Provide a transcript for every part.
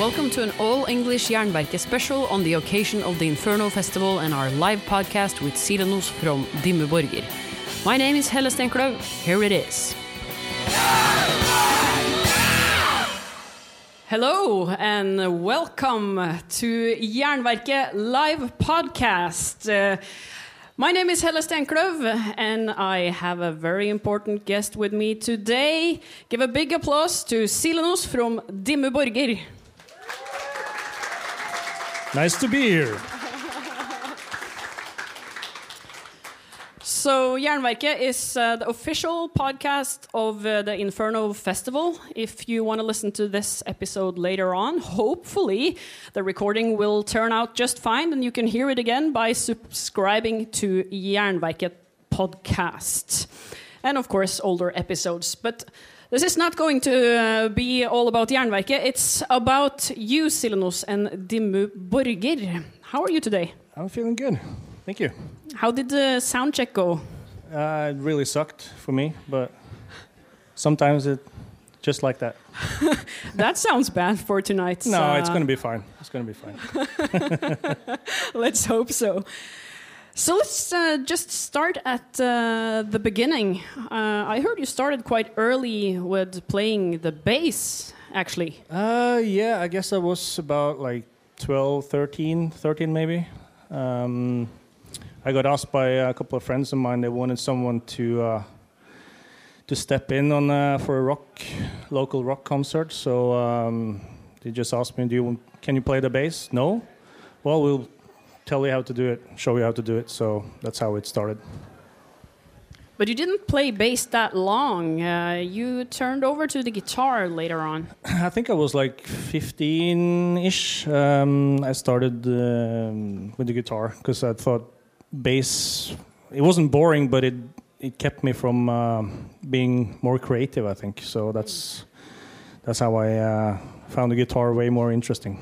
welcome to an all English Jernverke special on the occasion of the Inferno Festival and our live podcast with Silenoz from Dimmu Borgir. My name is Helle Stenkløv. Here it is. Hello and welcome to Jernverke live podcast. Uh, my name is Helle Stenkløv, and I have a very important guest with me today. Give a big applause to Silenoz from Dimmu Borgir. Nice to be here. So, Jernverke is uh, the official podcast of uh, the Inferno Festival. If you want to listen to this episode later on, hopefully the recording will turn out just fine and you can hear it again by subscribing to Jernverke podcast. And of course, older episodes. But this is not going to uh, be all about Jernverke, it's about you, Silenoz, and Dimmu Borgir. How are you today? I'm feeling good. Thank you. How did the sound check go? Uh, it really sucked for me, but sometimes it just like that. that sounds bad for tonight. No, uh, it's going to be fine. It's going to be fine. let's hope so. So let's uh, just start at uh, the beginning. Uh, I heard you started quite early with playing the bass, actually. Uh, yeah, I guess I was about like 12, 13, 13 maybe. Um, I got asked by a couple of friends of mine. They wanted someone to uh, to step in on uh, for a rock local rock concert. So um, they just asked me, "Do you can you play the bass?" No. Well, we'll tell you how to do it, show you how to do it. So that's how it started. But you didn't play bass that long. Uh, you turned over to the guitar later on. I think I was like 15 ish. Um, I started um, with the guitar because I thought bass it wasn't boring but it it kept me from uh, being more creative i think so that's that's how i uh, found the guitar way more interesting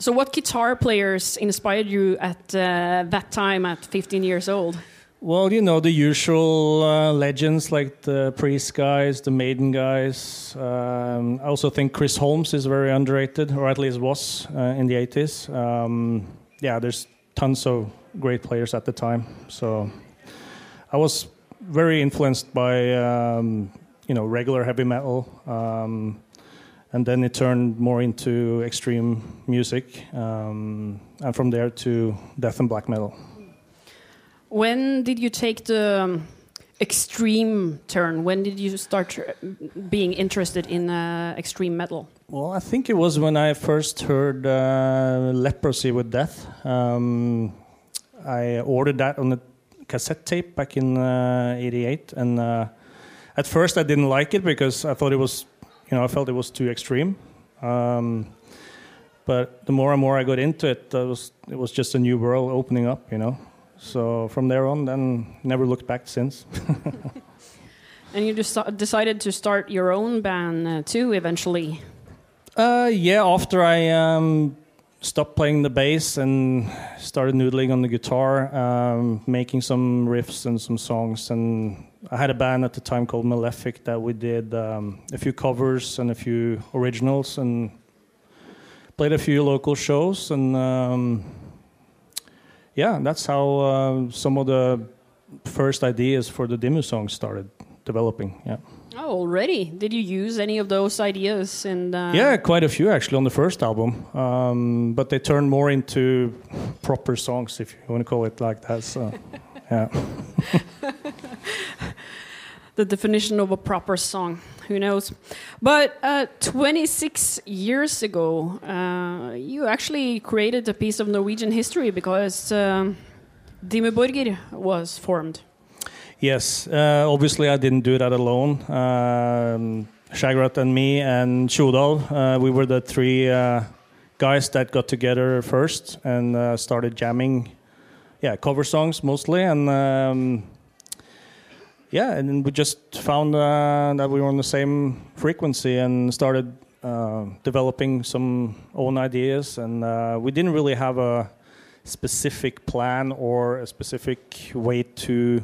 so what guitar players inspired you at uh, that time at 15 years old? Well you know the usual uh, legends like the priest guys the maiden guys um, i also think chris holmes is very underrated or at least was uh, in the 80s um, yeah there's tons of great players at the time. So I was very influenced by um, you know regular heavy metal, um, and then it turned more into extreme music, um, and from there to death and black metal. When did you take the um, extreme turn? When did you start being interested in uh, extreme metal? Well, I think it was when I first heard uh, Leprosy with Death. Um, I ordered that on a cassette tape back in '88, uh, and uh, at first I didn't like it because I thought it was, you know, I felt it was too extreme. Um, but the more and more I got into it, it was it was just a new world opening up, you know. So from there on, then never looked back since. and you just decided to start your own band uh, too, eventually. Uh, yeah, after I um, stopped playing the bass and started noodling on the guitar, um, making some riffs and some songs. And I had a band at the time called Malefic that we did um, a few covers and a few originals and played a few local shows. And um, yeah, that's how uh, some of the first ideas for the Dimmu songs started developing. Yeah. Oh, already? Did you use any of those ideas? And uh... yeah, quite a few actually on the first album, um, but they turned more into proper songs, if you want to call it like that. So, yeah. the definition of a proper song, who knows? But uh, 26 years ago, uh, you actually created a piece of Norwegian history because uh, Dimmu was formed. Yes, uh, obviously I didn't do that alone. Um, Shagrat and me and Tjodalv, uh, we were the three uh, guys that got together first and started jamming, yeah, cover songs mostly, and um, yeah, and we just found uh, that we were on the same frequency and started uh, developing some own ideas, and we didn't really have a specific plan or a specific way to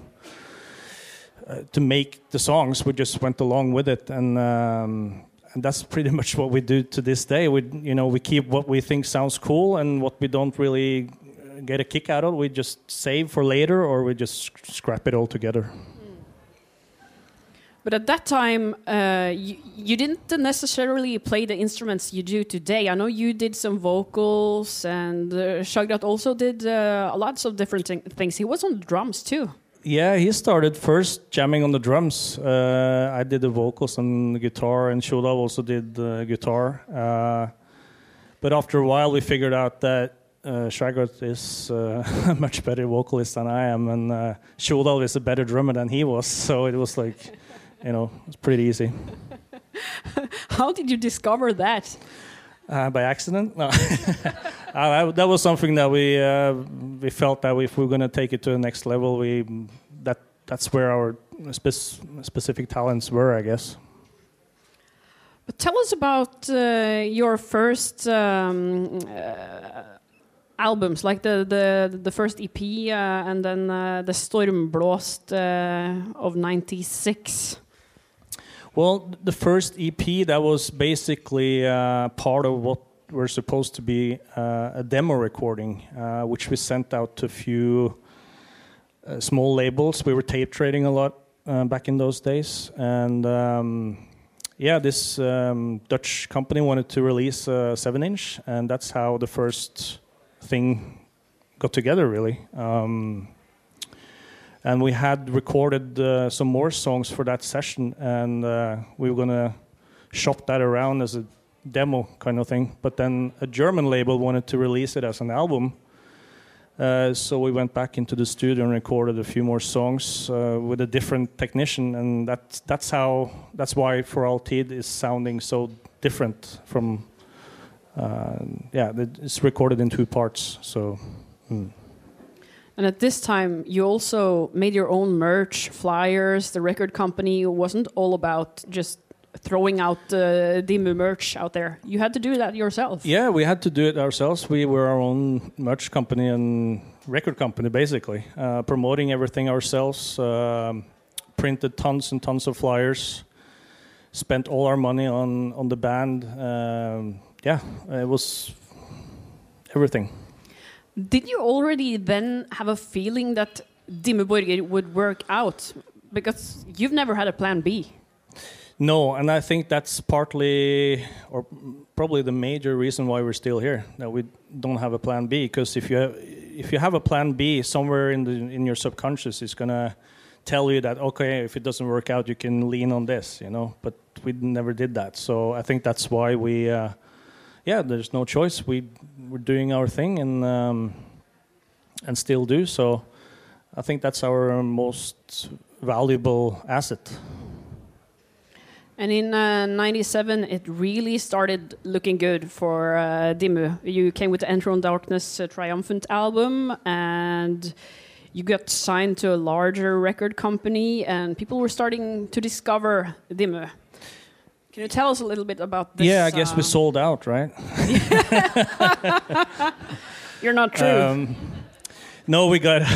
uh, to make the songs. We just went along with it, and um, and that's pretty much what we do to this day. We, you know, we keep what we think sounds cool and what we don't really get a kick out of. We just save for later, or we just scrap it all together. But at that time, uh, you, you, didn't necessarily play the instruments you do today. I know you did some vocals, and uh, Shagrat also did uh, lots of different things. He was on drums too. Yeah, he started first jamming on the drums. Uh, I did the vocals and the guitar, and Tjodalv also did the guitar. Uh, but after a while, we figured out that uh, Shagrat is uh, a much better vocalist than I am, and uh, is a better drummer than he was. So it was like you know, it's pretty easy. How did you discover that? Uh, by accident? No. uh, that was something that we uh, we felt that if we are going to take it to the next level, we that that's where our spe specific talents were, I guess. But tell us about uh, your first um, uh, albums, like the the the first EP uh, and then the Stormblåst of '96. Well, the first EP that was basically uh, part of what were supposed to be uh, a demo recording, uh, which we sent out to a few uh, small labels. We were tape trading a lot uh, back in those days, and um, yeah, this um, Dutch company wanted to release a seven-inch, and that's how the first thing got together, really. Um, and we had recorded uh, some more songs for that session, and uh, we were gonna shop that around as a demo kind of thing. But then a German label wanted to release it as an album, uh, so we went back into the studio and recorded a few more songs uh, with a different technician, and that's that's how that's why For all tid is sounding so different from. Uh, yeah, it's recorded in two parts, so. Mm. And at this time, you also made your own merch, flyers. The record company wasn't all about just throwing out the Dimmu merch out there. You had to do that yourself. Yeah, we had to do it ourselves. We were our own merch company and record company, basically, uh, promoting everything ourselves. Uh, printed tons and tons of flyers. Spent all our money on on the band. Um, yeah, it was everything. Did you already then have a feeling that Dimmu Borgir would work out? Because you've never had a plan B. No, and I think that's partly, or probably the major reason why we're still here. That we don't have a plan B. Because if you have, if you have a plan B somewhere in the in your subconscious, it's gonna tell you that okay, if it doesn't work out, you can lean on this, you know. But we never did that. So I think that's why we. Uh, yeah, there's no choice. We we're doing our thing and um, and still do. So I think that's our most valuable asset. And in uh, 97, it really started looking good for uh, Dimmu. You came with the Enthrone Darkness uh, Triumphant album, and you got signed to a larger record company, and people were starting to discover Dimmu. Can you tell us a little bit about this? Yeah, I guess we um, sold out, right? You're not true. Um, no, we got.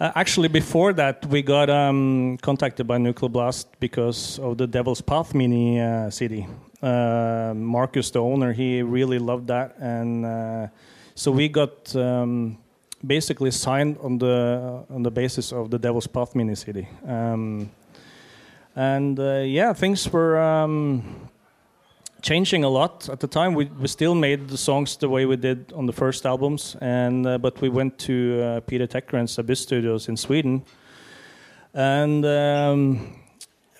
Uh, actually, before that, we got um, contacted by Nuclear Blast because of the Devil's Path mini uh, CD. Uh, Marcus, the owner, he really loved that, and uh, so we got um, basically signed on the on the basis of the Devil's Path mini CD. Um, and uh, yeah, things were um, changing a lot at the time. We, we still made the songs the way we did on the first albums, and uh, but we went to uh, Peter Tägtgren's Abyss Studios in Sweden, and um,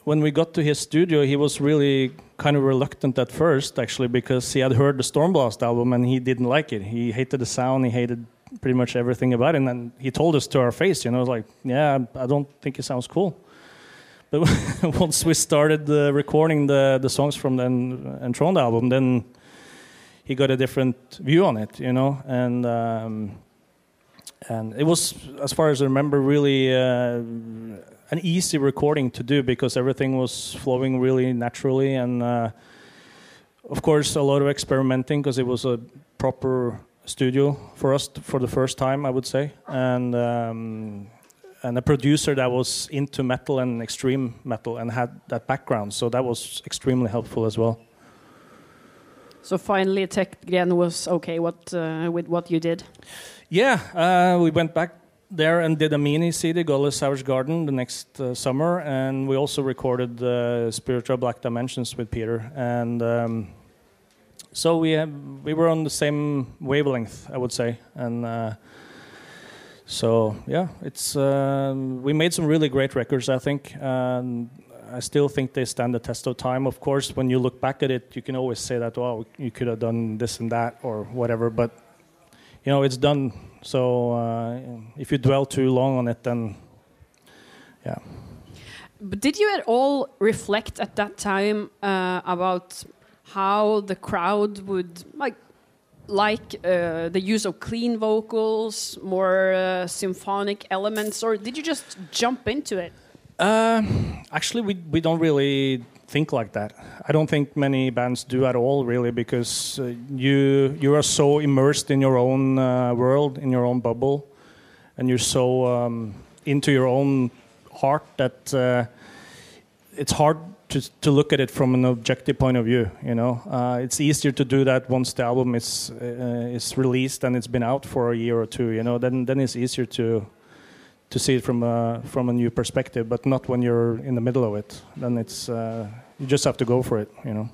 when we got to his studio, he was really kind of reluctant at first, actually, because he had heard the Stormblåst album and he didn't like it. He hated the sound. He hated pretty much everything about it, and he told us to our face, you know, like, yeah, I don't think it sounds cool. But once we started uh, recording the the songs from the Enthroned album, then he got a different view on it, you know, and um, and it was, as far as I remember, really uh, an easy recording to do because everything was flowing really naturally, and uh, of course a lot of experimenting because it was a proper studio for us for the first time, I would say, and. Um, and a producer that was into metal and extreme metal and had that background. So that was extremely helpful as well. So finally, Tägtgren was okay what, uh, with what you did. Yeah, uh, we went back there and did a mini CD, Godless Savage Garden, the next uh, summer, and we also recorded uh, Spiritual Black Dimensions with Peter. And um, so we have, we were on the same wavelength, I would say, and. So yeah, it's um, we made some really great records. I think. And I still think they stand the test of time. Of course, when you look back at it, you can always say that, "Oh, you could have done this and that or whatever." But you know, it's done. So uh, if you dwell too long on it, then yeah. But did you at all reflect at that time uh, about how the crowd would like like uh, the use of clean vocals, more uh, symphonic elements, or did you just jump into it? Uh, actually, we we don't really think like that. I don't think many bands do at all, really, because uh, you you are so immersed in your own uh, world, in your own bubble, and you're so um, into your own heart that uh, it's hard to, to look at it from an objective point of view. You know, uh, it's easier to do that once the album is uh, is released and it's been out for a year or two. You know, then then it's easier to to see it from a from a new perspective. But not when you're in the middle of it. Then it's uh, you just have to go for it. You know.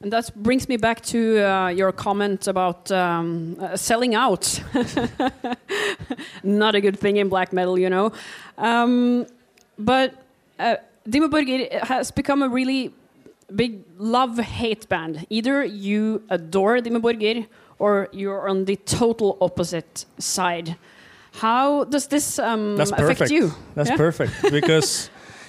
And that brings me back to uh, your comment about um, uh, selling out. Not a good thing in black metal, you know. Um, but uh, Dimmu Borgir has become a really big love-hate band. Either you adore Dimmu Borgir or you're on the total opposite side. How does this um, That's affect perfect. you? That's Yeah? perfect because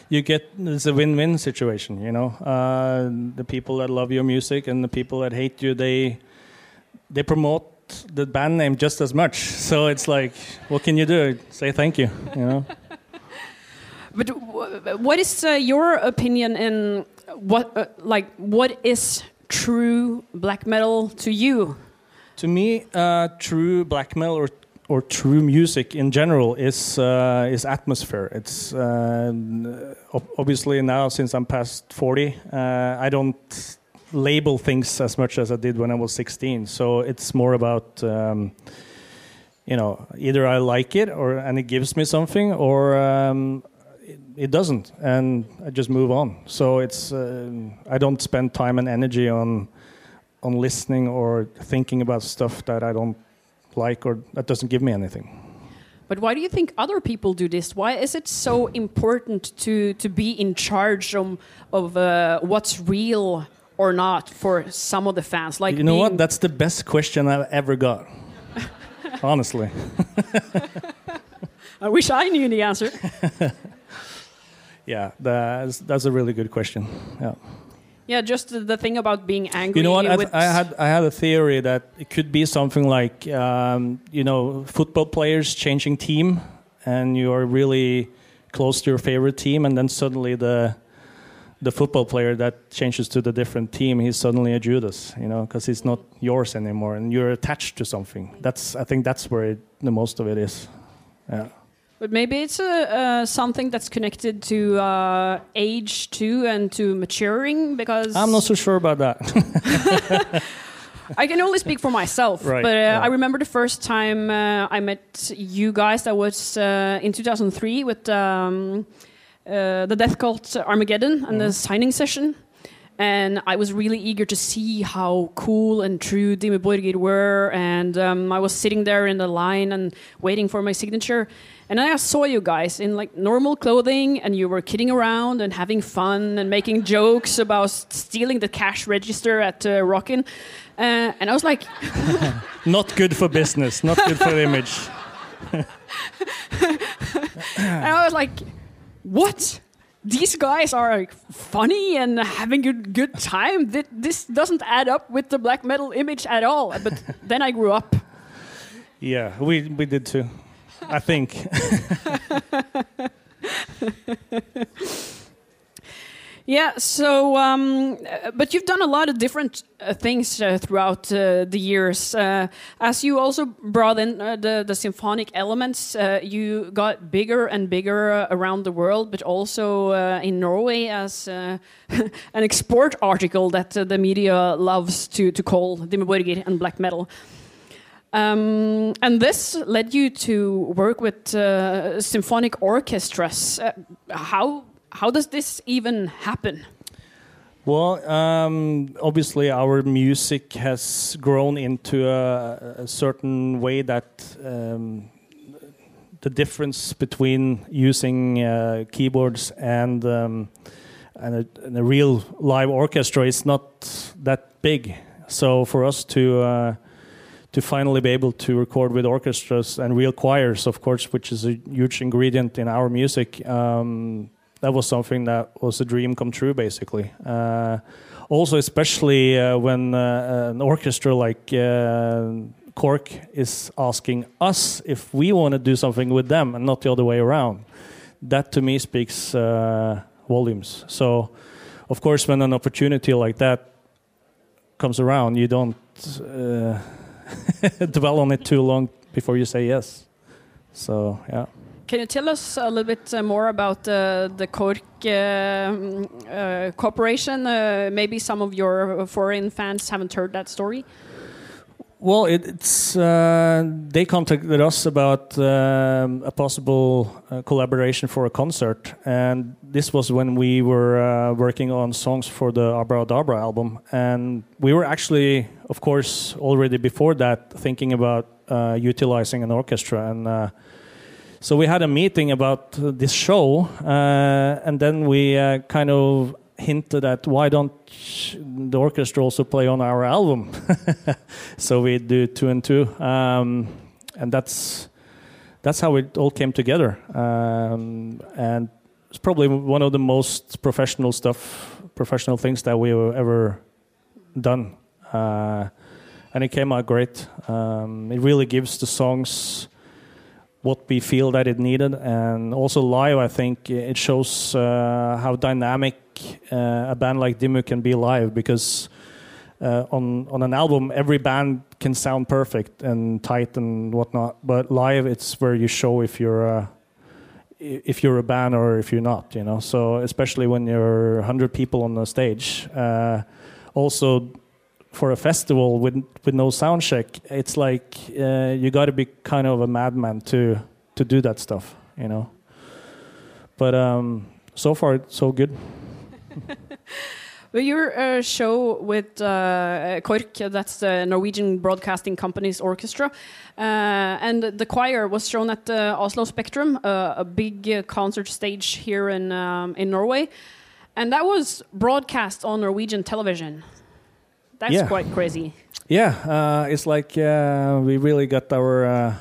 you get it's a win-win situation. You know, uh, the people that love your music and the people that hate you, they they promote the band name just as much. So it's like, what can you do? Say thank you. You know. But what is uh, your opinion in what, uh, like, what is true black metal to you? To me, uh, true black metal or or true music in general is uh, is atmosphere. It's uh, obviously now since I'm past forty, uh, I don't label things as much as I did when I was sixteen. So it's more about um, you know either I like it or and it gives me something or. Um, it- doesn't, and I just move on. So it's uh, I don't spend time and energy on on listening or thinking about stuff that I don't like or that doesn't give me anything. But why do you think other people do this? Why is it so important to, to be in charge of, of uh, what's real or not for some of the fans? Like you know what? That's the best question I've ever got. Honestly. I wish I knew the answer. Yeah, that's that's a really good question. Yeah. yeah, just the, thing about being angry. You know what? I, I had I had a theory that it could be something like um, you know football players changing team, and you are really close to your favorite team, and then suddenly the the football player that changes to the different team, he's suddenly a Judas, you know, because he's not yours anymore, and you're attached to something. That's I think that's where it, the most of it is. Yeah. But maybe it's uh, uh, something that's connected to uh, age too and to maturing because I'm not so sure about that. I can only speak for myself. Right, But uh, yeah. I remember the first time uh, I met you guys. That was uh, in 2003 with um, uh, the death cult Armageddon and the signing session. And I was really eager to see how cool and true Dimmu Borgir were. And um, I was sitting there in the line and waiting for my signature. And I saw you guys in like normal clothing, and you were kidding around and having fun and making jokes about stealing the cash register at uh, Rockin'. Uh, and I was like, not good for business. Not good for the image. and I was like, what? These guys are like, funny and having a good time. Th- This doesn't add up with the black metal image at all. But then I grew up. Yeah, we we did too. I think. Yeah, so, um, uh, but you've done a lot of different uh, things uh, throughout uh, the years. Uh, as you also brought in uh, the, the symphonic elements, you got bigger and bigger around the world, but also in Norway as an export article that the media loves to, to call Dimmu Borgir and black metal. Um, and this led you to work with symphonic orchestras. how how does this even happen? Well, um, obviously, our music has grown into a, a certain way that um, the difference between using uh, keyboards and, um, and, a, and, a, real live orchestra is not that big. So, for us to uh, to finally be able to record with orchestras and real choirs, of course, which is a huge ingredient in our music um, that was something that was a dream come true, basically. Uh, also, especially uh, when uh, an orchestra like uh, KORK is asking us if we want to do something with them and not the other way around. That to me speaks uh, volumes. So, of course, when an opportunity like that comes around, you don't uh, dwell on it too long before you say yes. So, yeah. Can you tell us a little bit uh, more about uh, the KORK uh, uh Corporation? Uh, maybe some of your foreign fans haven't heard that story. Well, it, it's uh, they contacted us about um, a possible collaboration for a concert, and this was when we were working on songs for the Abrahadabra album, and we were actually, of course, already before that thinking about utilizing an orchestra and so we had a meeting about uh, this show, uh, and then we uh, kind of hinted at why don't the orchestra also play on our album? so we do two and two, um, and that's that's how it all came together. Um, and it's probably one of the most professional stuff, professional things that we've ever done. Uh, and it came out great. Um, it really gives the songs what we feel that it needed, and also live. I think it shows uh, how dynamic uh, a band like Dimmu can be live because uh, on on an album every band can sound perfect and tight and whatnot, but live it's where you show if you're a, if you're a band or if you're not. You know, so especially when you're hundred people on the stage. Uh, also for a festival with with no sound check, it's like uh, you got to be kind of a madman to to do that stuff, you know. But um, so far, so good. well, your uh, show with uh, KORK, that's the Norwegian Broadcasting Company's orchestra, uh, and the choir was shown at the Oslo Spectrum, uh, a big uh, concert stage here in um, in Norway, and that was broadcast on Norwegian television. That's yeah. quite crazy. Yeah, uh, it's like uh, we really got our uh,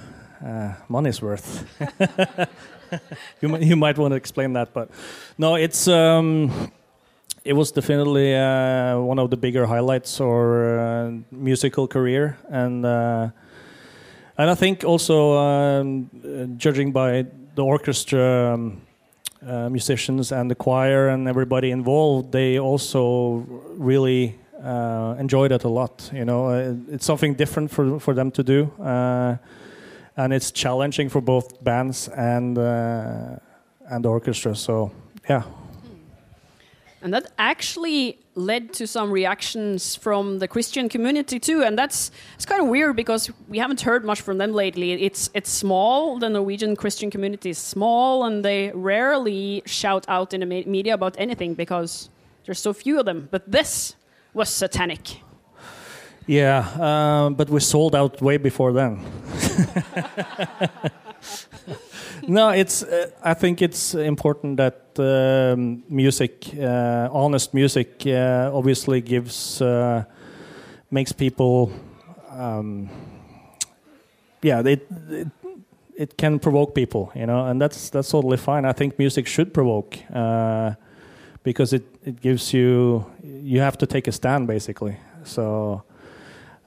uh money's worth. you, you might want to explain that, but no, it's um, it was definitely uh, one of the bigger highlights or uh, musical career, and and I think also um, judging by the orchestra. Um, uh, musicians and the choir and everybody involved, they also really uh, enjoyed it a lot. You know, uh, it's something different for for them to do, uh, and it's challenging for both bands and uh, and orchestra. So yeah. And that actually led to some reactions from the Christian community too, and that's it's kind of weird because we haven't heard much from them lately. It's it's small. The Norwegian Christian community is small, and they rarely shout out in the media about anything because there's so few of them. But this was satanic. Yeah, uh, but we sold out way before then. no, it's. Uh, I think it's important that um, music, uh, honest music, uh, obviously gives uh, makes people. Um, yeah, it, it, it can provoke people, you know, and that's that's totally fine. I think music should provoke uh, because it, it gives you you have to take a stand basically. So,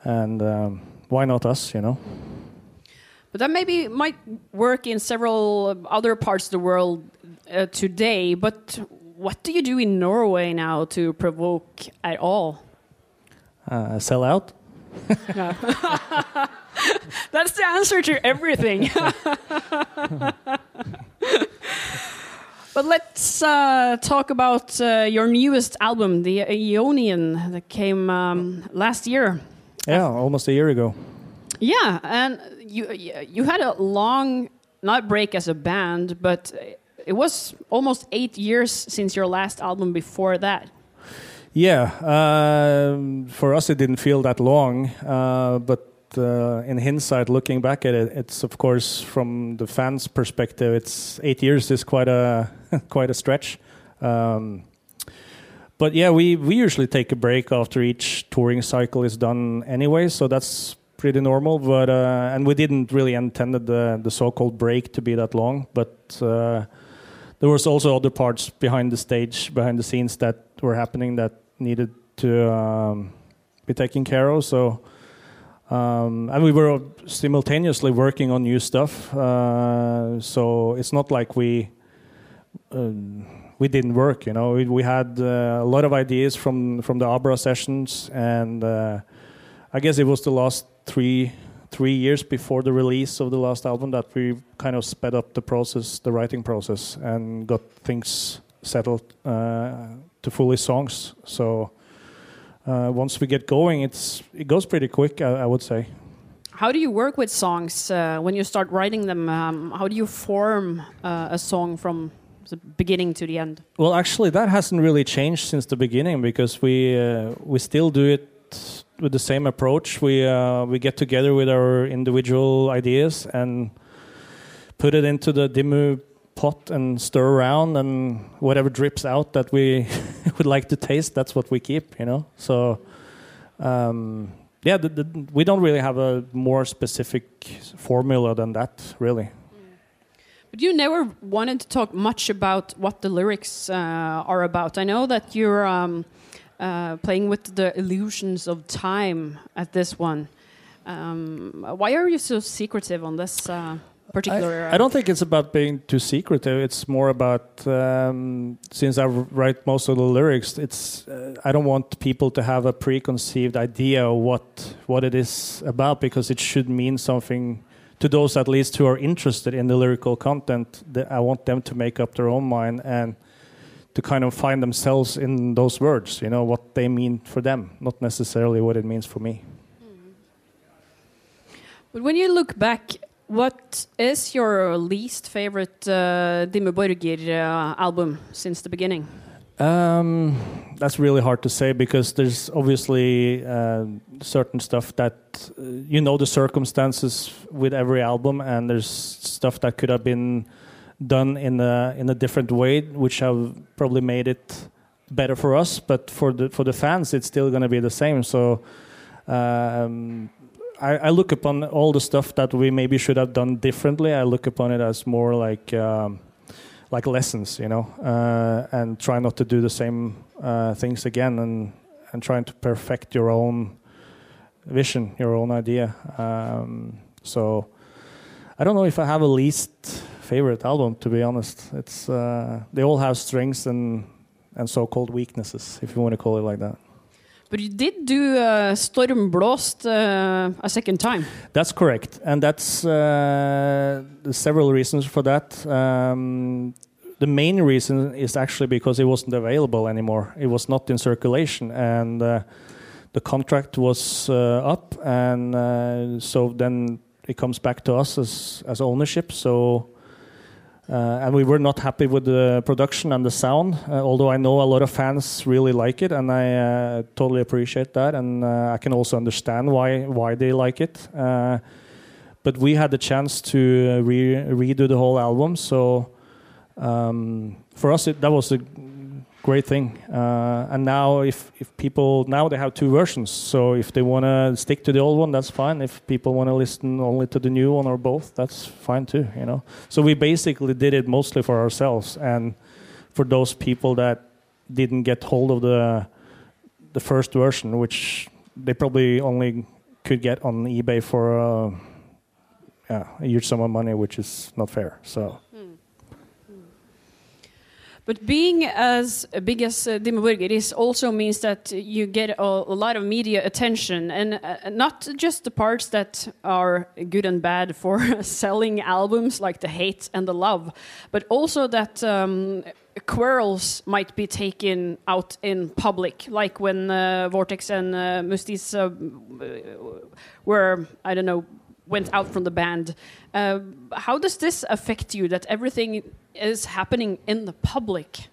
and um, why not us? You know. But that maybe might work in several other parts of the world uh, today. But what do you do in Norway now to provoke at all? Uh, sell out. That's the answer to everything. but let's uh, talk about uh, your newest album, The Eonian, that came um, last year. Yeah, almost a year ago. Yeah, and you you had a long not break as a band, but it was almost eight years since your last album. Before that. Yeah, um, for us it didn't feel that long, uh, but uh, in hindsight, looking back at it, it's of course from the fans' perspective, it's eight years is quite a quite a stretch. Um, but yeah, we we usually take a break after each touring cycle is done anyway, so that's pretty normal. But uh, and we didn't really intended the the so-called break to be that long, but. Uh, there was also other parts behind the stage, behind the scenes that were happening that needed to um, be taken care of. So, um, and we were simultaneously working on new stuff. Uh, so it's not like we uh, we didn't work. You know, we, we had uh, a lot of ideas from from the Abra sessions, and uh, I guess it was the last three three years before the release of the last album that we kind of sped up the process, the writing process, and got things settled uh, to fully songs. So uh, once we get going, it's it goes pretty quick, I, I would say. How do you work with songs uh, when you start writing them? Um, how do you form uh, a song from the beginning to the end? Well, actually, that hasn't really changed since the beginning because we uh, we still do it with the same approach. We uh, we get together with our individual ideas and put it into the Dimmu pot and stir around, and whatever drips out that we would like to taste, that's what we keep. You know, so. Um, yeah, the, the, we don't really have a more specific formula than that, really. But you never wanted to talk much about what the lyrics uh, are about. I know that you're um, uh, playing with the illusions of time at this one. Um, why are you so secretive on this uh, particular? I, I, don't think it's about being too secretive. It's more about um, since I write most of the lyrics. It's uh, I don't want people to have a preconceived idea of what what it is about because it should mean something to those at least who are interested in the lyrical content. I want them to make up their own mind and to kind of find themselves in those words, you know, what they mean for them, not necessarily what it means for me. Mm. But when you look back, what is your least favorite uh, Dimmu Borgir uh, album since the beginning? Um, that's really hard to say because there's obviously uh, certain stuff that uh, you know the circumstances with every album, and there's stuff that could have been done in a in a different way, which have probably made it better for us. But for the for the fans, it's still going to be the same. So. Um, I, I, look upon all the stuff that we maybe should have done differently. I look upon it as more like um, like lessons, you know, uh, and try not to do the same uh, things again, and and trying to perfect your own vision, your own idea. Um, so I don't know if I have a least favorite album, to be honest. It's uh, they all have strengths and and so-called weaknesses, if you want to call it like that. But you did do uh, Stormblåst uh, a second time. That's correct, and that's uh, several reasons for that. Um, the main reason is actually because it wasn't available anymore. It was not in circulation, and uh, the contract was uh, up, and uh, so then it comes back to us as as ownership. So uh, and we were not happy with the production and the sound, uh, although I know a lot of fans really like it, and I uh, totally appreciate that, and I can also understand why why they like it. but we had the chance to re redo the whole album, so um, for us it, that was a great thing. Uh, and now, if, if people now they have two versions, so if they want to stick to the old one, that's fine. If people want to listen only to the new one or both, that's fine too. You know. So we basically did it mostly for ourselves and for those people that didn't get hold of the the first version, which they probably only could get on eBay for uh, yeah, a huge sum of money, which is not fair. So. But being as big as uh, Dimmu Borgir also means that you get a, a lot of media attention, and uh, not just the parts that are good and bad for selling albums, like the hate and the love, but also that um, quarrels might be taken out in public, like when uh, Vortex and uh, Mustis uh, were, I don't know, went out from the band. Uh, how does this affect you that everything is happening in the public?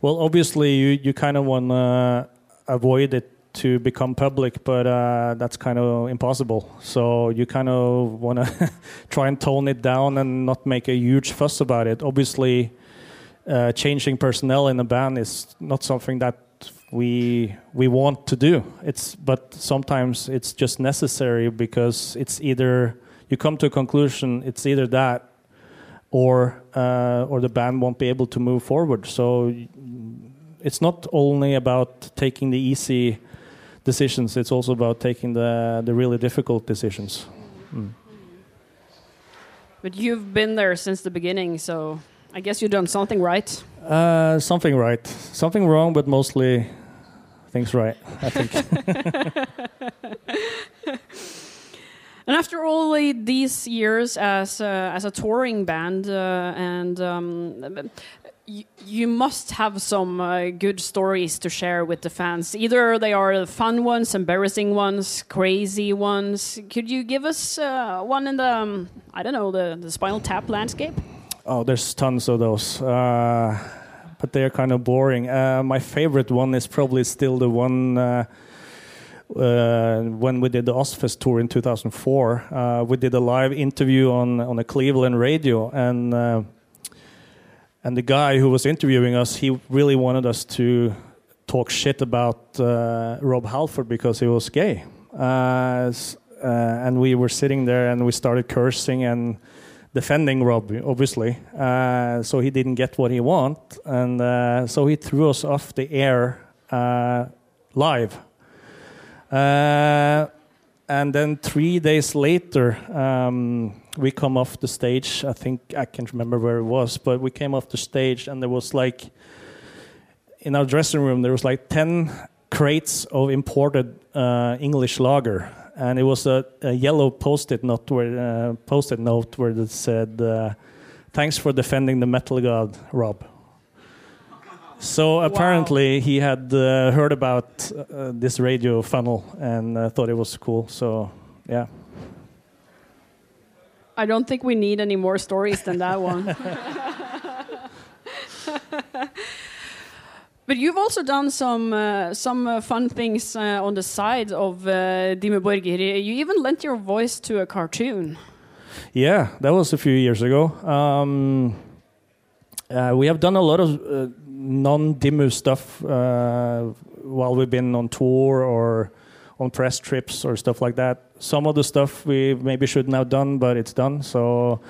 Well, obviously, you, you kind of want to avoid it to become public, but uh, that's kind of impossible. So you kind of want to try and tone it down and not make a huge fuss about it. Obviously, uh, changing personnel in a band is not something that we we want to do. It's but sometimes it's just necessary because it's either you come to a conclusion it's either that or uh, or the band won't be able to move forward. So it's not only about taking the easy decisions; it's also about taking the the really difficult decisions. Mm. But you've been there since the beginning, so I guess you've done something right. Uh, something right, something wrong, but mostly things right. I think. and after all these years as a, as a touring band, uh, and um, you must have some uh, good stories to share with the fans. Either they are fun ones, embarrassing ones, crazy ones. Could you give us uh, one in the, um, I don't know, the, the Spinal Tap landscape? Oh, there's tons of those. Uh, but they're kind of boring. Uh, my favorite one is probably still the one uh, uh, when we did the Ozzfest tour in 2004. Uh, we did a live interview on on a Cleveland radio, and uh, and the guy who was interviewing us, he really wanted us to talk shit about uh, Rob Halford because he was gay. and we were sitting there, and we started cursing and defending Rob, obviously. Uh, so he didn't get what he want, and uh, so he threw us off the air uh, live. Uh, and then three days later, um, we come off the stage. I think I can't remember where it was, but we came off the stage, and there was like in our dressing room there was like ten crates of imported uh, English lager and it was a, a yellow post-it note where uh, post-it note where it said, uh, "Thanks for defending the metal god, Rob." So apparently wow. he had uh, heard about uh, this radio funnel and uh, thought it was cool. So yeah. I don't think we need any more stories than that one. But you've also done some uh, some uh, fun things uh, on the side of uh, Dimmu Borgir. You even lent your voice to a cartoon. Yeah, that was a few years ago. Um, uh, we have done a lot of uh, non-Dimmu stuff uh, while we've been on tour or on press trips or stuff like that. Some of the stuff we maybe shouldn't have done, but it's done. So,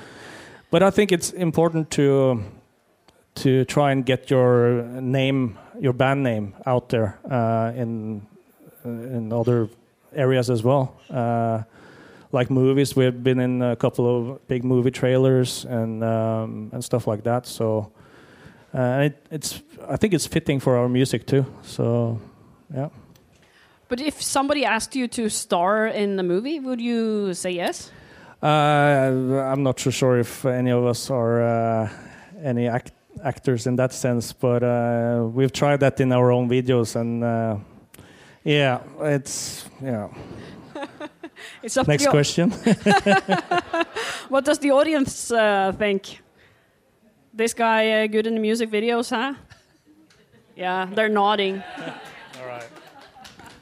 but I think it's important to to try and get your name your band name out there uh, in uh, in other areas as well. Uh, like movies, we've been in a couple of big movie trailers and um, and stuff like that. So uh, it, it's I think it's fitting for our music too. So yeah. But if somebody asked you to star in the movie, would you say yes? Uh, I'm not so sure if any of us are uh, any act actors in that sense, but uh, we've tried that in our own videos, and uh, yeah, it's yeah. it's up Next question. what does the audience uh, think? This guy uh, good in the music videos, huh? Yeah, they're nodding. All right.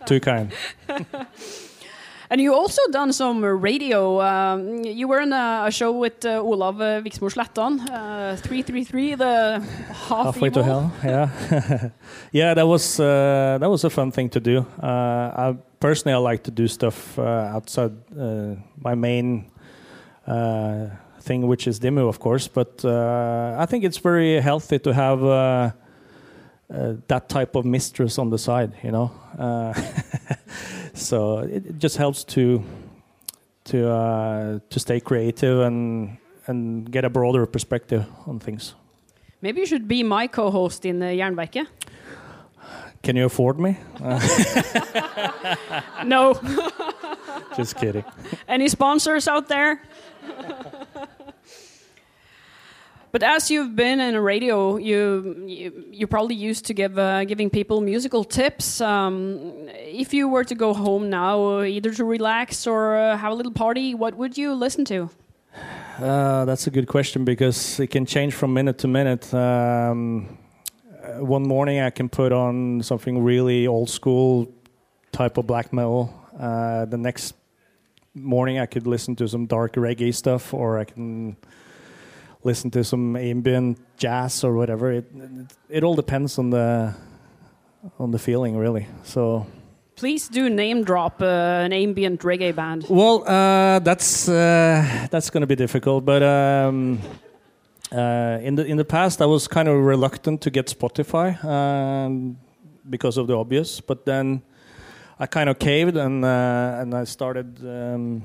Too kind. And you also done some radio. Um, you were in a, a show with uh, Olav uh, Viksmo Slettan, uh, 333, the half Halfway evil. to hell, yeah. yeah, that was, uh, that was a fun thing to do. Uh, I, personally, I like to do stuff uh, outside uh, my main thing, which is Dimmu, of course. But I think it's very healthy to have that type of mistress on the side, you know. so it, it, just helps to to uh, to stay creative and and get a broader perspective on things. Maybe you should be my co-host in uh, Jernverket. Can you afford me? no. Just kidding. Any sponsors out there? But as you've been in radio, you, you you're probably used to give uh, giving people musical tips. Um, if you were to go home now, either to relax or uh, have a little party, what would you listen to? Uh, that's a good question because it can change from minute to minute. Um, uh, one morning I can put on something really old school type of black metal. Uh, the next morning I could listen to some dark reggae stuff, or I can listen to some ambient jazz or whatever. It it, it all depends on the on the feeling, really. So. Please do name drop uh, an ambient reggae band. Well, uh, that's uh, that's going to be difficult, but um, uh, in the in the past, I was kind of reluctant to get Spotify um, because of the obvious. But then I kind of caved and uh, and I started um,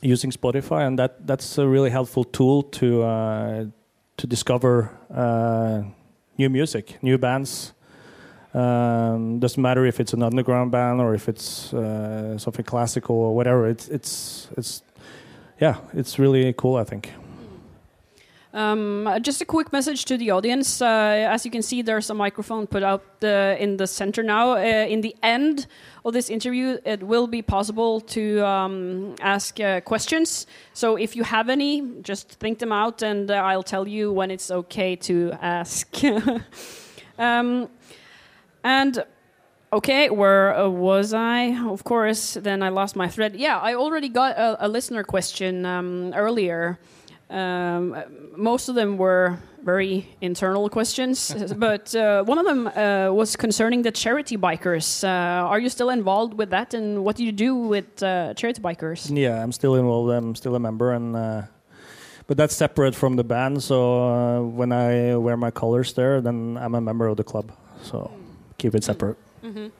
using Spotify, and that that's a really helpful tool to uh, to discover new music, new bands. Um, doesn't matter if it's an underground band or if it's uh, something classical or whatever. It's it's it's yeah, it's really cool. I think. Um, just a quick message to the audience. Uh, as you can see, there's a microphone put out uh, in the center now. Uh, in the end of this interview, it will be possible to um, ask uh, questions. So if you have any, just think them out, and uh, I'll tell you when it's okay to ask. um, and okay, where was I? Of course, then I lost my thread. Yeah, I already got a, a listener question um, earlier. Um, most of them were very internal questions, but uh, one of them uh, was concerning the charity bikers. Uh, are you still involved with that, and what do you do with uh, charity bikers? Yeah, I'm still involved. I'm still a member, and uh, but that's separate from the band. So when I wear my colors there, then I'm a member of the club. So keep it separate. Mm -hmm.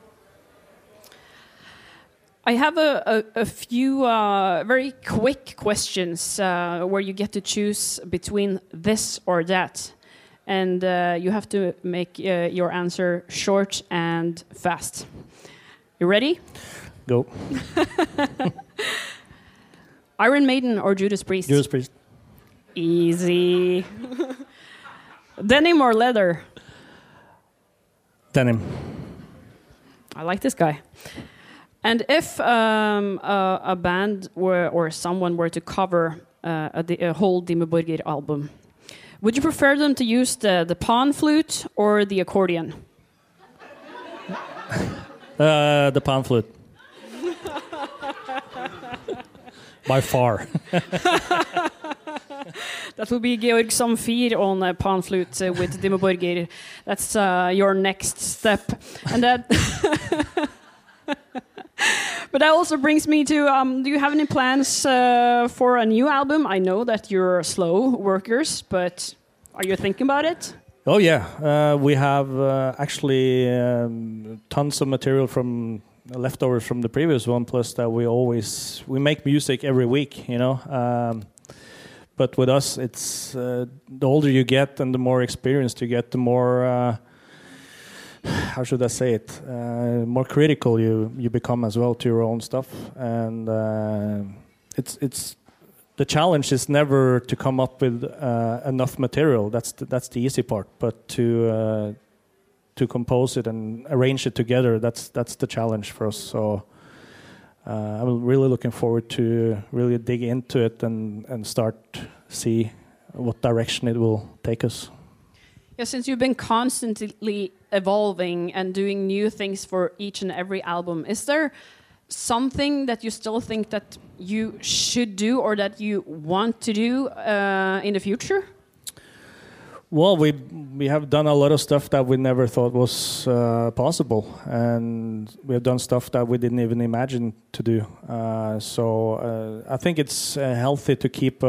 I have a, a, a few uh, very quick questions uh, where you get to choose between this or that. And uh, you have to make uh, your answer short and fast. You ready? Go. Iron Maiden or Judas Priest? Judas Priest. Easy. Denim or leather? Denim. I like this guy. And if um, a, a, band were, or someone were to cover uh, a, a, whole Dimmu Borgir album, would you prefer them to use the, the pan flute or the accordion? Uh, the pan flute. By far. that will be Gheorghe Zamfir on uh, pan flute uh, with Dimmu Borgir. That's uh, your next step. And that. But that also brings me to um, do you have any plans uh, for a new album? I know that you're slow workers, but are you thinking about it? Oh, yeah. Uh, we have uh, actually um, tons of material from leftovers from the previous one, plus that we always we make music every week, you know. Um, but with us, it's uh, the older you get and the more experienced you get, the more uh, how should I say it? Uh, more critical you you become as well to your own stuff, and uh, it's it's the challenge is never to come up with uh, enough material. That's the, that's the easy part, but to uh, to compose it and arrange it together, that's that's the challenge for us. So uh, I'm really looking forward to really dig into it and, and start see what direction it will take us. Yeah, since you've been constantly evolving and doing new things for each and every album, is there something that you still think that you should do or that you want to do uh, in the future? Well, we we have done a lot of stuff that we never thought was uh, possible, and we have done stuff that we didn't even imagine to do. Uh, so uh, I think it's uh, healthy to keep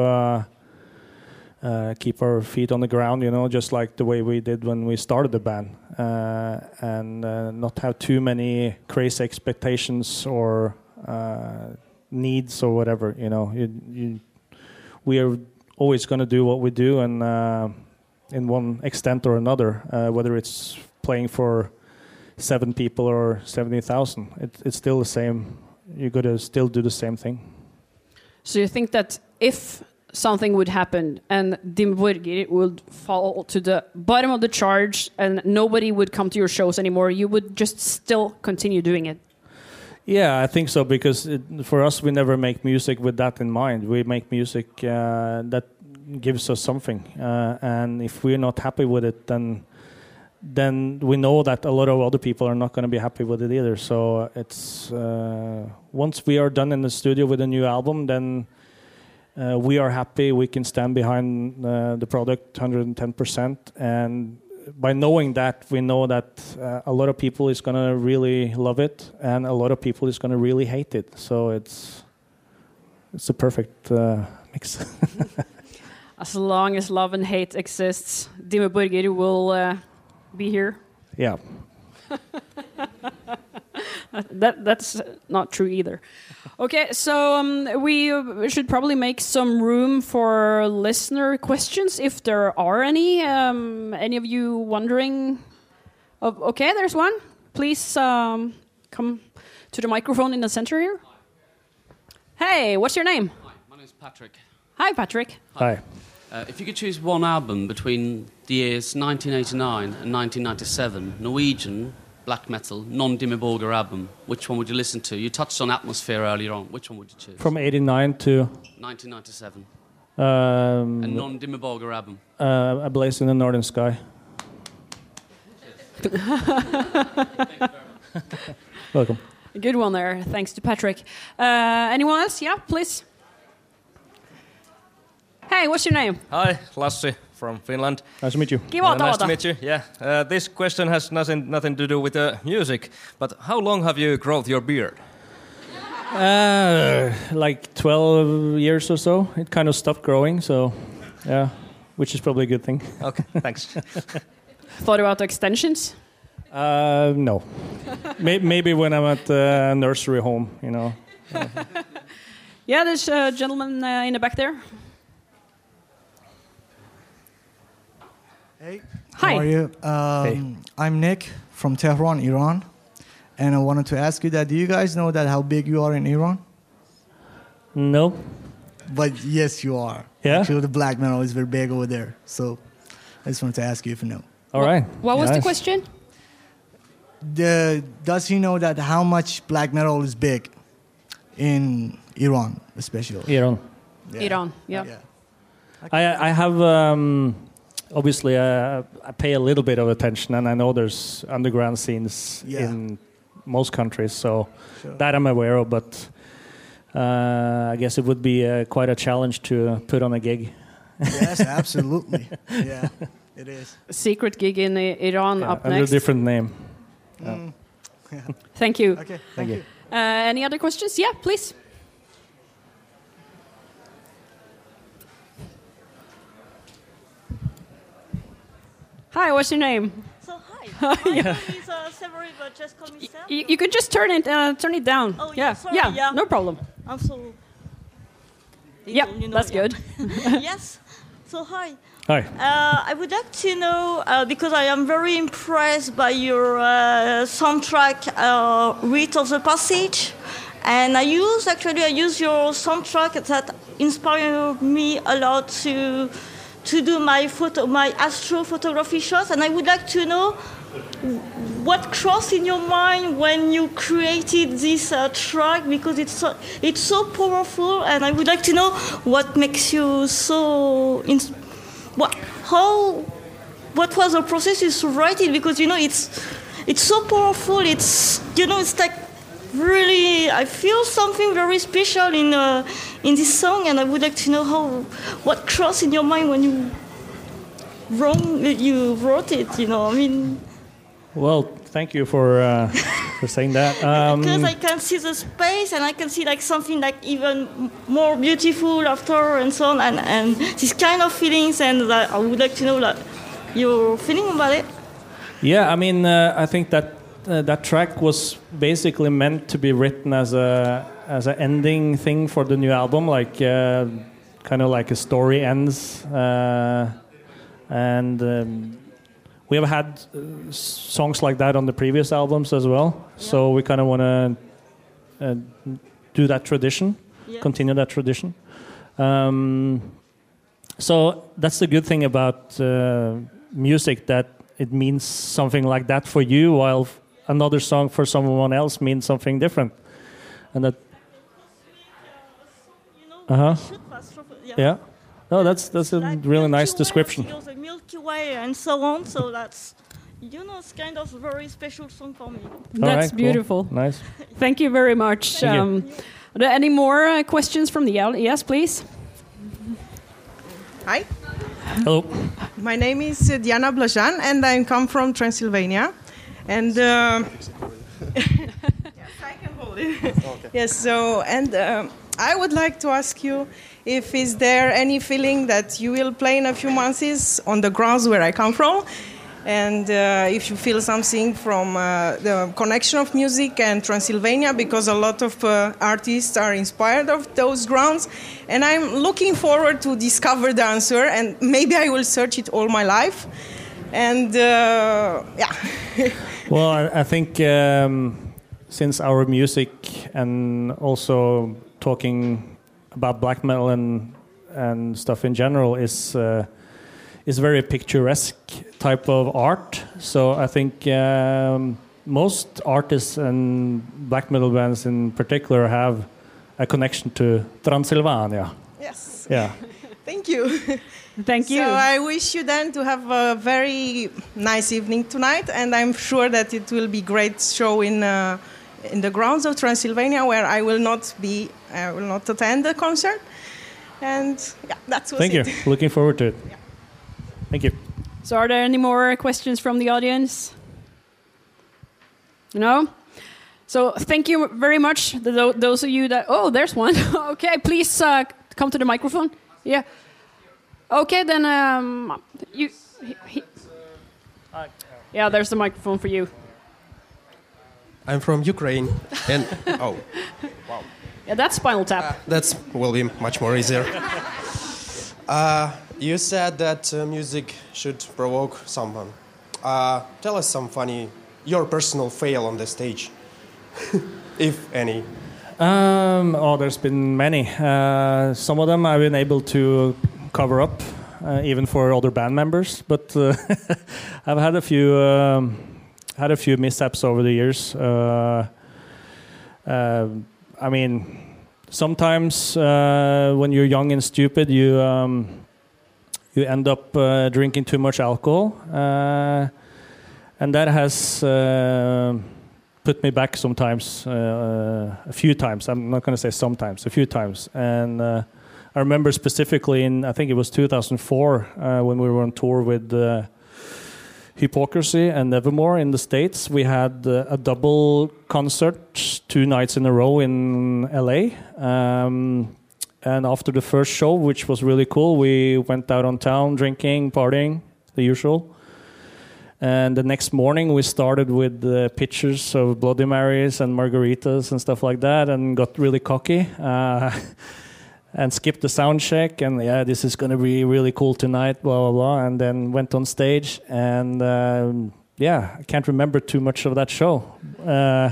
uh, uh, keep our feet on the ground, you know, just like the way we did when we started the band, and not have too many crazy expectations or needs or whatever. You know, you, you, we are always going to do what we do and in one extent or another, uh, whether it's playing for seven people or seventy thousand. It, it's still the same. You got to still do the same thing. So you think that if something would happen and Dimmu Borgir would fall to the bottom of the charge and nobody would come to your shows anymore, you would just still continue doing it? Yeah, I think so because it, for us, we never make music with that in mind. We make music uh, that gives us something, uh, and if we're not happy with it, then then we know that a lot of other people are not going to be happy with it either. So it's uh, once we are done in the studio with a new album, then we are happy. We can stand behind uh, the product 110 percent, and by knowing that, we know that uh, a lot of people is going to really love it, and a lot of people is going to really hate it. So it's it's a perfect uh, mix. as long as love and hate exists, Dimmu Borgir will uh, be here. Yeah. that that's not true either. Okay, so um, we should probably make some room for listener questions if there are any. Um, any of you wondering? Oh, okay, there's one. Please um, come to the microphone in the center here. Hey, what's your name? Hi, my name's Patrick. Hi, Patrick. Hi. Uh, if you could choose one album between the years 1989 and 1997, Norwegian black metal, non Dimmu Borgir album, which one would you listen to? You touched on Atmosphere earlier on. Which one would you choose? From 89 to 1997. um, A non Dimmu Borgir album. uh, A Blaze in the Northern Sky. Welcome. Good one there. Thanks to Patrick. Uh, anyone else? Yeah, please. Hey, what's your name? Hi, Lassi from Finland. Nice to meet you. Kiva Uh, nice to meet you. Yeah, uh, this question has nothing nothing to do with the music, but how long have you grown your beard? Uh, like 12 years or so. It kind of stopped growing, so yeah, which is probably a good thing. Okay, thanks. Thought about extensions? Uh, no. Maybe when I'm at the nursery home, you know. Yeah, there's a gentleman uh, in the back there. Hey, Hi. how are you? Um, I'm Nick from Tehran, Iran, and I wanted to ask you that. Do you guys know that how big you are in Iran? No. But yes, you are. Yeah? Actually, the black metal is very big over there. So I just wanted to ask you if you know. All right. What was the question? The, does he know that how much black metal is big in Iran, especially? Iran. Yeah. Iran, yeah. I, I have um, obviously uh, I pay a little bit of attention, and I know there's underground scenes Yeah. in most countries, so Sure. that I'm aware of. But uh, I guess it would be uh, quite a challenge to uh, put on a gig. yes, absolutely. yeah, it is. Secret gig in Iran Yeah, up under next. a different name. Mm. Thank you. Okay, thank, Thank you. you. Uh, any other questions? Yeah, please. Hi, what's your name? So hi, my name is uh, Severin, but just call me Sam. You, you could just turn it uh, turn it down. Oh, yeah, yeah, sorry, yeah, yeah. no problem. I'm so. Yeah, you know, that's yeah. good. yes. So hi. Hi. Uh, I would like to know uh, because I am very impressed by your uh, soundtrack, uh, "Rite of the Passage," and I use actually I use your soundtrack that inspired me a lot to to do my photo, my astrophotography shots, and I would like to know what crossed in your mind when you created this uh, track because it's so, it's so powerful and I would like to know what makes you so what how what was the process to write it? Because you know it's it's so powerful it's you know it's like really I feel something very special in uh, in this song and I would like to know how what crossed in your mind when you wrong you wrote it you know I mean Well, thank you for uh, for saying that. Um, because I can see the space and I can see like something like even more beautiful after and so on and, and these kind of feelings and that I would like to know like your feeling about it. Yeah, I mean, uh, I think that uh, that track was basically meant to be written as a as an ending thing for the new album, like uh, kind of like a story ends, uh, and um, we have had uh, songs like that on the previous albums as well. So we kind of want to uh, do that tradition, Yeah. continue that tradition. Um, so that's the good thing about uh, music that it means something like that for you, while another song for someone else means something different, and that Uh huh. should yeah. No, that's that's a Like really Milky nice Way, description. you know, the Milky Way and so on. So that's, you know, it's kind of a very special song for me. That's right, cool. beautiful. Nice. Thank you very much. Thank you. Um, are there any more uh, questions from the audience? Yes, please. Hi, Hello. my name is uh, Diana Blajan, and I come from Transylvania. And uh, yes, I can hold it. Yes. So, and um I would like to ask you if is there any feeling that you will play in a few months on the grounds where I come from, and uh, if you feel something from uh, the connection of music and Transylvania, because a lot of uh, artists are inspired of those grounds, and I'm looking forward to discover the answer, and maybe I will search it all my life, and uh, yeah. Well, I, I think um, since our music and also talking about black metal and and stuff in general is uh, is very picturesque type of art. So I think um, most artists and black metal bands in particular have a connection to Transylvania. yes. Yeah. Thank you. Thank you. So I wish you then to have a very nice evening tonight, and I'm sure that it will be great show in uh, in the grounds of Transylvania, where I will not be, I will not attend the concert, and yeah, that's Thank you. Looking forward to it. Thank you. So, are there any more questions from the audience? No? So, thank you very much, to those of you that. Oh, there's one. okay, please uh, come to the microphone. Yeah. Okay, then um, you. He, he- yeah, there's the microphone for you. I'm from Ukraine, and oh, wow. Yeah, that's Spinal Tap. that's will be much more easier. Uh, you said that uh, music should provoke someone. Uh, tell us some funny, your personal fail on the stage, if any. Um, oh, there's been many. Uh, some of them I've been able to cover up, uh, even for other band members. But uh, I've had a few um, had a few mishaps over the years. Uh, uh, I mean, sometimes uh, when you're young and stupid, you um, you end up drinking too much alcohol, uh, and that has. Put me back sometimes, uh, a few times. I'm not going to say sometimes, a few times. And uh, I remember specifically in, I think it was 2004, uh, when we were on tour with uh, Hypocrisy and Nevermore in the States. We had uh, a double concert two nights in a row in LA. Um, and after the first show, which was really cool, we went out on town drinking, partying, the usual. And the next morning, we started with uh, pictures of Bloody Marys and margaritas and stuff like that, and got really cocky uh, and skipped the sound check. And yeah, this is going to be really cool tonight, blah blah blah. And then went on stage, and um, yeah, I can't remember too much of that show. Uh,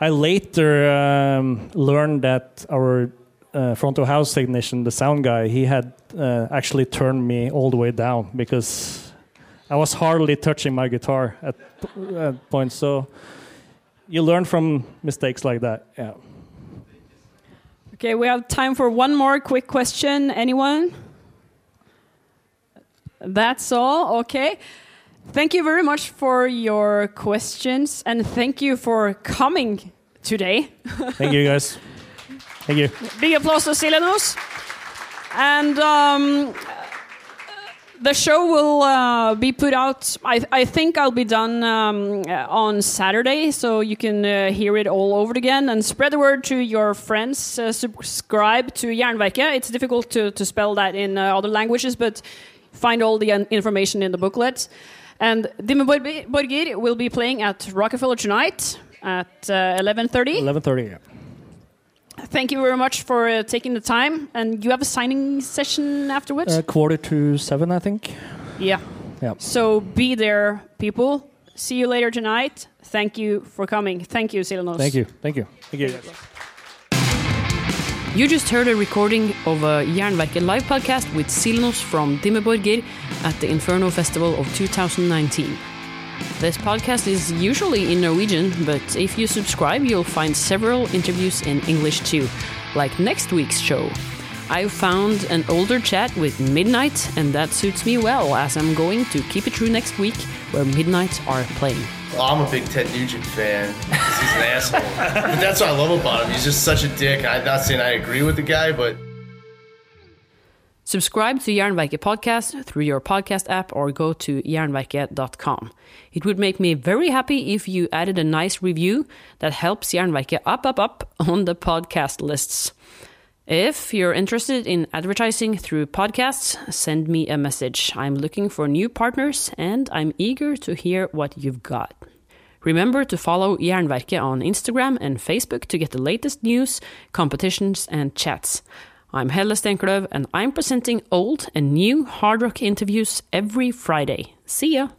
I later um, learned that our uh, front of house technician, the sound guy, he had uh, actually turned me all the way down because I was hardly touching my guitar at, at points. So you learn from mistakes like that. Yeah. Okay, we have time for one more quick question. Anyone? That's all. Okay. Thank you very much for your questions and thank you for coming today. Thank you, guys. Thank you. Big applause to Silenoz. And um, the show will uh, be put out. I, I think I'll be done um, uh, on Saturday, so you can uh, hear it all over again and spread the word to your friends. Uh, subscribe to Jernverket. It's difficult to, to spell that in uh, other languages, but find all the uh, information in the booklet. And Dimmu Borgir will be playing at Rockefeller tonight at uh, 11.30. 11:30. Yeah. Thank you very much for uh, taking the time. And you have a signing session afterwards? Uh, quarter to seven, I think. Yeah. Yeah. So be there, people. See you later tonight. Thank you for coming. Thank you, Silenoz. Thank you. Thank you. Thank you. You just heard a recording of a Jernverket live podcast with Silenoz from Dimmu Borgir at the Inferno Festival of 2019. This podcast is usually in Norwegian, but if you subscribe, you'll find several interviews in English too, like next week's show. I found an older chat with Midnight, and that suits me well as I'm going to keep it true next week where Midnight are playing. Well, I'm a big Ted Nugent fan he's an asshole. But that's what I love about him. He's just such a dick. I'm not saying I agree with the guy, but Subscribe to Jernverket podcast through your podcast app or go to jernverket.com. It would make me very happy if you added a nice review that helps Jernverket up, up, up on the podcast lists. If you're interested in advertising through podcasts, send me a message. I'm looking for new partners and I'm eager to hear what you've got. Remember to follow Jernverket on Instagram and Facebook to get the latest news, competitions, and chats. I'm Helle Stenklöv and I'm presenting old and new hard rock interviews every Friday. See ya!